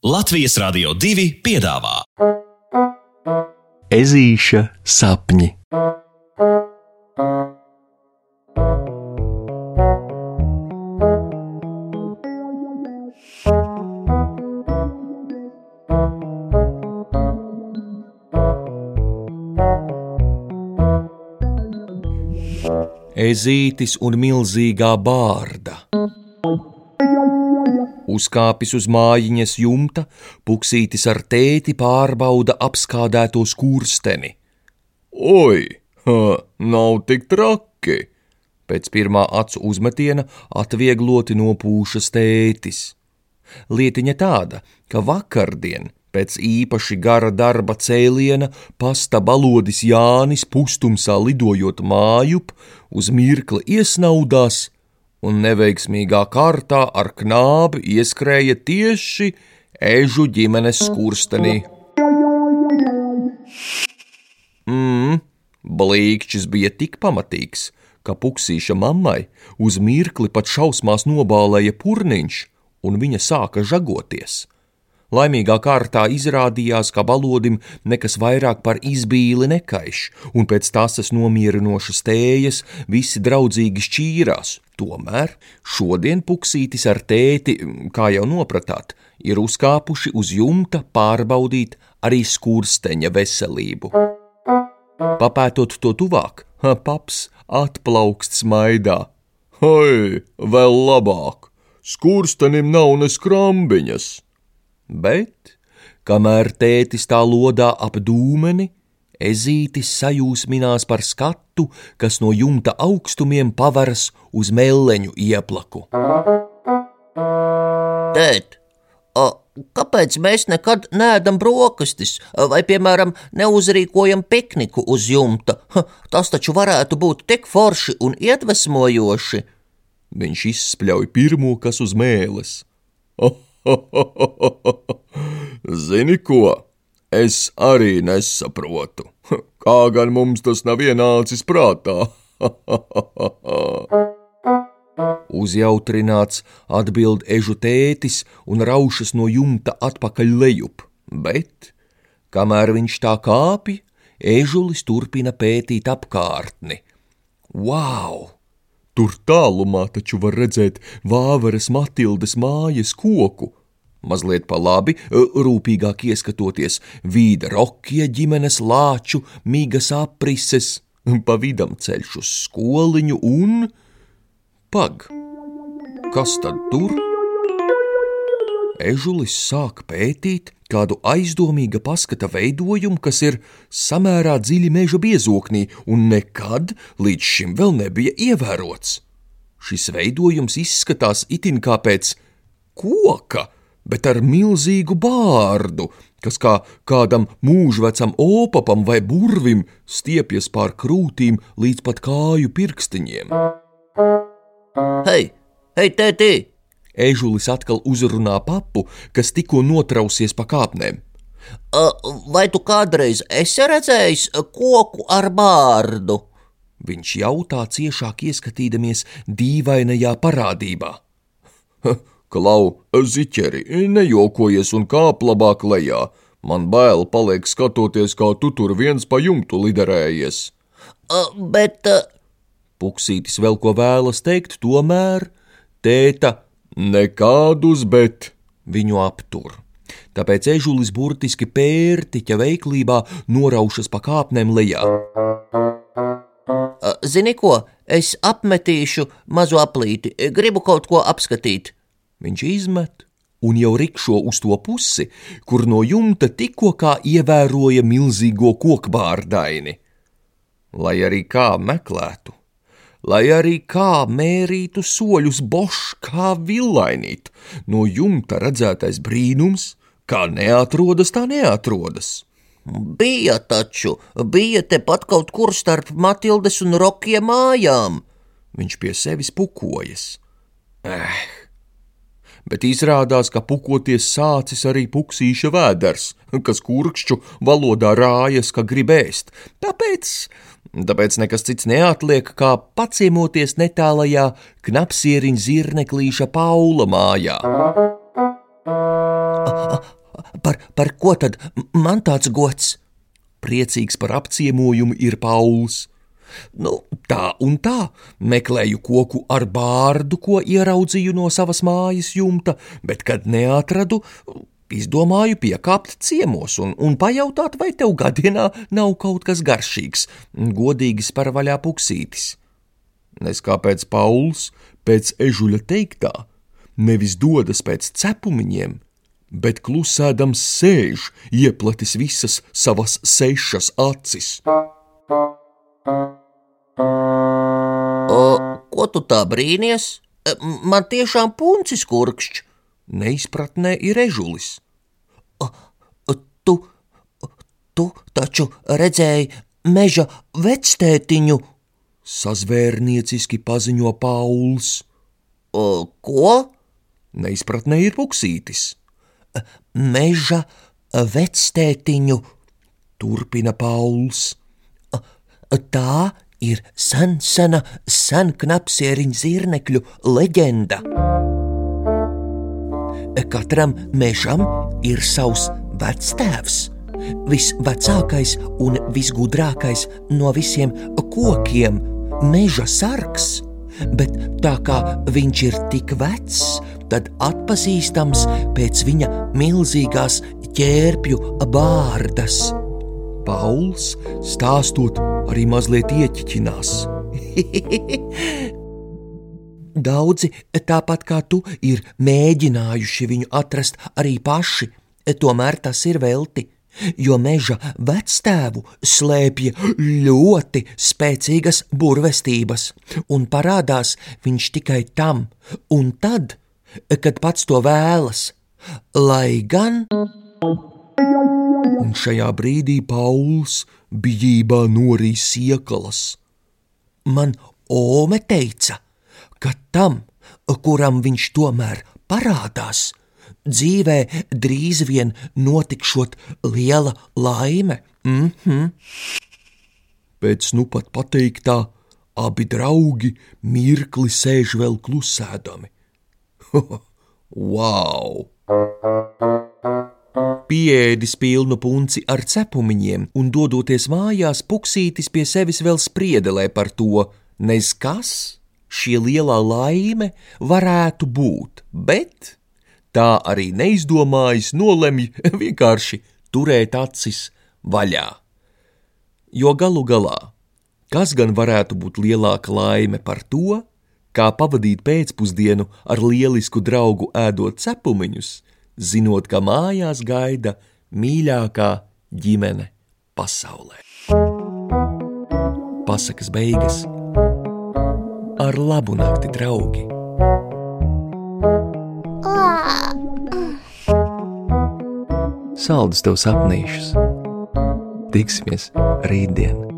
Latvijas Rādio 2 piedāvā Ezīša sapņi. Ezītis un milzīgā bārda. Uzkāpis uz mājiņas jumta, puksītis ar tēti pārbauda apskādēto skursteni. Oi, ha, nav tik traki! Pēc pirmā acu uzmetiena atviegloti nopūšas tētis. Lietiņa tāda, ka vakardien pēc īpaši gara darba cēliena pasta balodis Jānis pustumsā lidojot mājup, uz mirkli iesnaudās un neveiksmīgā kārtā ar knābi ieskrēja tieši ežu ģimenes skurstenī. Mmm, blīkšķis bija tik pamatīgs, ka puksīša mammai uz mirkli pat šausmās nobālēja purniņš, un viņa sāka žagoties. Laimīgā kārtā izrādījās, ka balodim nekas vairāk par izbīli nekaiš, un pēc tās nomierinošas tējas visi draudzīgi šķīrās. Tomēr šodien puksītis ar tēti, kā jau nopratāt, ir uzkāpuši uz jumta pārbaudīt arī skursteņa veselību. Papētot to tuvāk, paps atplauksts maidā. Hei, vēl labāk! Skurstenim nav ne skrambiņas! bet, kamēr tētis tā lodā ap dūmeni, ezītis sajūsminās par skatu, kas no jumta augstumiem pavaras uz melleņu ieplaku. Tēt, a, kāpēc mēs nekad neēdam brokastis, vai, piemēram, neuzrīkojam pikniku uz jumta? Ha, tas taču varētu būt tik forši un iedvesmojoši. Viņš izspļauj pirmo, kas uz mēles. Oh! Zini ko? Es arī nesaprotu. Kā gan mums tas nav ienācis prātā? Uzjautrināts atbild ežu tētis un raušas no jumta atpakaļ lejup, bet, kamēr viņš tā kāpj, ežulis turpina pētīt apkārtni. Wow! Tur tālumā taču var redzēt Vāveres Matildes mājas koku. Mazliet pa labi, rūpīgāk ieskatoties, vīda rokie ģimenes lāču, mīgas aprises, pa vidam ceļš uz skoliņu un... Pag, kas tad tur? Ežulis sāk pētīt kādu aizdomīga paskata veidojumu, kas ir samērā dziļi meža biezoknī un nekad līdz šim vēl nebija ievērots. Šis veidojums izskatās itin kā pēc koka, bet ar milzīgu bārdu, kas kā kādam mūžvecam opapam vai burvim stiepjas pār krūtīm līdz pat kāju pirkstiņiem. Hei, hei, tētī! Ežulis atkal uzrunā papu, kas tikko notrausies pa kāpnēm. Vai tu kādreiz esi redzējis koku ar bārdu? Viņš jautā ciešāk ieskatīdamies dīvainajā parādībā. Klau, ziķeri, nejokojies un kāp labāk lejā. Man bail paliek skatoties, kā tu tur viens pa jumtu liderējies. Uh, bet. Uh... Puksītis vēl ko vēlas teikt, tomēr tēta Nekādus bet viņu aptur. Tāpēc ežulis burtiski pērtiķa veiklībā noraušas pa kāpnēm lejā. Zini ko, es apmetīšu mazu aplīti, gribu kaut ko apskatīt. Viņš izmet un jau rikšo uz to pusi, kur no jumta tikko kā ievēroja milzīgo kokbārdaini. Lai arī kā meklētu, lai arī kā mērītu soļus bošs, kā villainīt, no jumta redzētais brīnums, kā neatrodas, tā neatrodas. Bija taču, bija tepat kaut kur starp Matildes un Rokiem mājām. Viņš pie sevis pukojas. Eh! Bet izrādās, ka pukoties sācis arī puksīša vēders, kas kurkšķu valodā rājas, ka grib ēst. Tāpēc Tāpēc nekas cits neatliek, kā paciemoties netālajā knapsieriņa zirneklīša Paula mājā. Par, par ko tad man tāds gods? Priecīgs par apciemojumu ir Pauls. Nu, tā un tā, meklēju koku ar bārdu, ko ieraudzīju no savas mājas jumta, bet, kad neatradu, izdomāju piekāpt ciemos un, un pajautāt, vai tev gadienā nav kaut kas garšīgs, godīgi sparvaļā puksītis. Nes kāpēc Pauls pēc ežuļa teiktā nevis dodas pēc cepumiņiem, bet klusēdams sēž, ieplatis visas savas sešas acis. O, ko tu tā brīnies? E, man tiešām puncis kurkšķi. Neizpratnē ir ežulis. O, tu, tu taču redzēji meža vectētiņu, sazvērnieciski paziņo Pauls. O, ko? Neizpratnē ir puksītis meža vectētiņu, turpina Pauls. Tā ir sen, sena, sen knapsieriņa zirnekļu leģenda. Katram mežam ir savs vectēvs, visvecākais un visgudrākais no visiem kokiem, meža sargs. Bet tā kā viņš ir tik vecs, tad atpazīstams pēc viņa milzīgās ķērpju bārdas. Pauls stāstot arī mazliet ieķiķinās. Daudzi, tāpat kā tu, ir mēģinājuši viņu atrast arī paši, tomēr tas ir velti, jo meža vectēvu slēpja ļoti spēcīgas burvestības, un parādās viņš tikai tam, un tad, kad pats to vēlas, lai gan. Un šajā brīdī Pauls bijībā norīs iekalas. Man Ome teica, ka tam, kuram viņš tomēr parādās, dzīvē drīz vien notikšot liela laime. Mm -hmm. Pēc nu pat pateiktā, abi draugi mirkli sēž vēl klusēdami wow! Pieēdis pilnu punci ar cepumiņiem un dodoties mājās, puksītis pie sevis vēl spriedelē par to, nez kas šī lielā laime varētu būt, bet tā arī neizdomājis nolemj vienkārši turēt acis vaļā. Jo galu galā, kas gan varētu būt lielāka laime par to, kā pavadīt pēcpusdienu ar lielisku draugu ēdot cepumiņus, zinot, ka mājās gaida mīļākā ģimene pasaulē. Pasakas beigas ar labu nakti, draugi! Saldus tev sapnīšus! Tiksimies rītdien!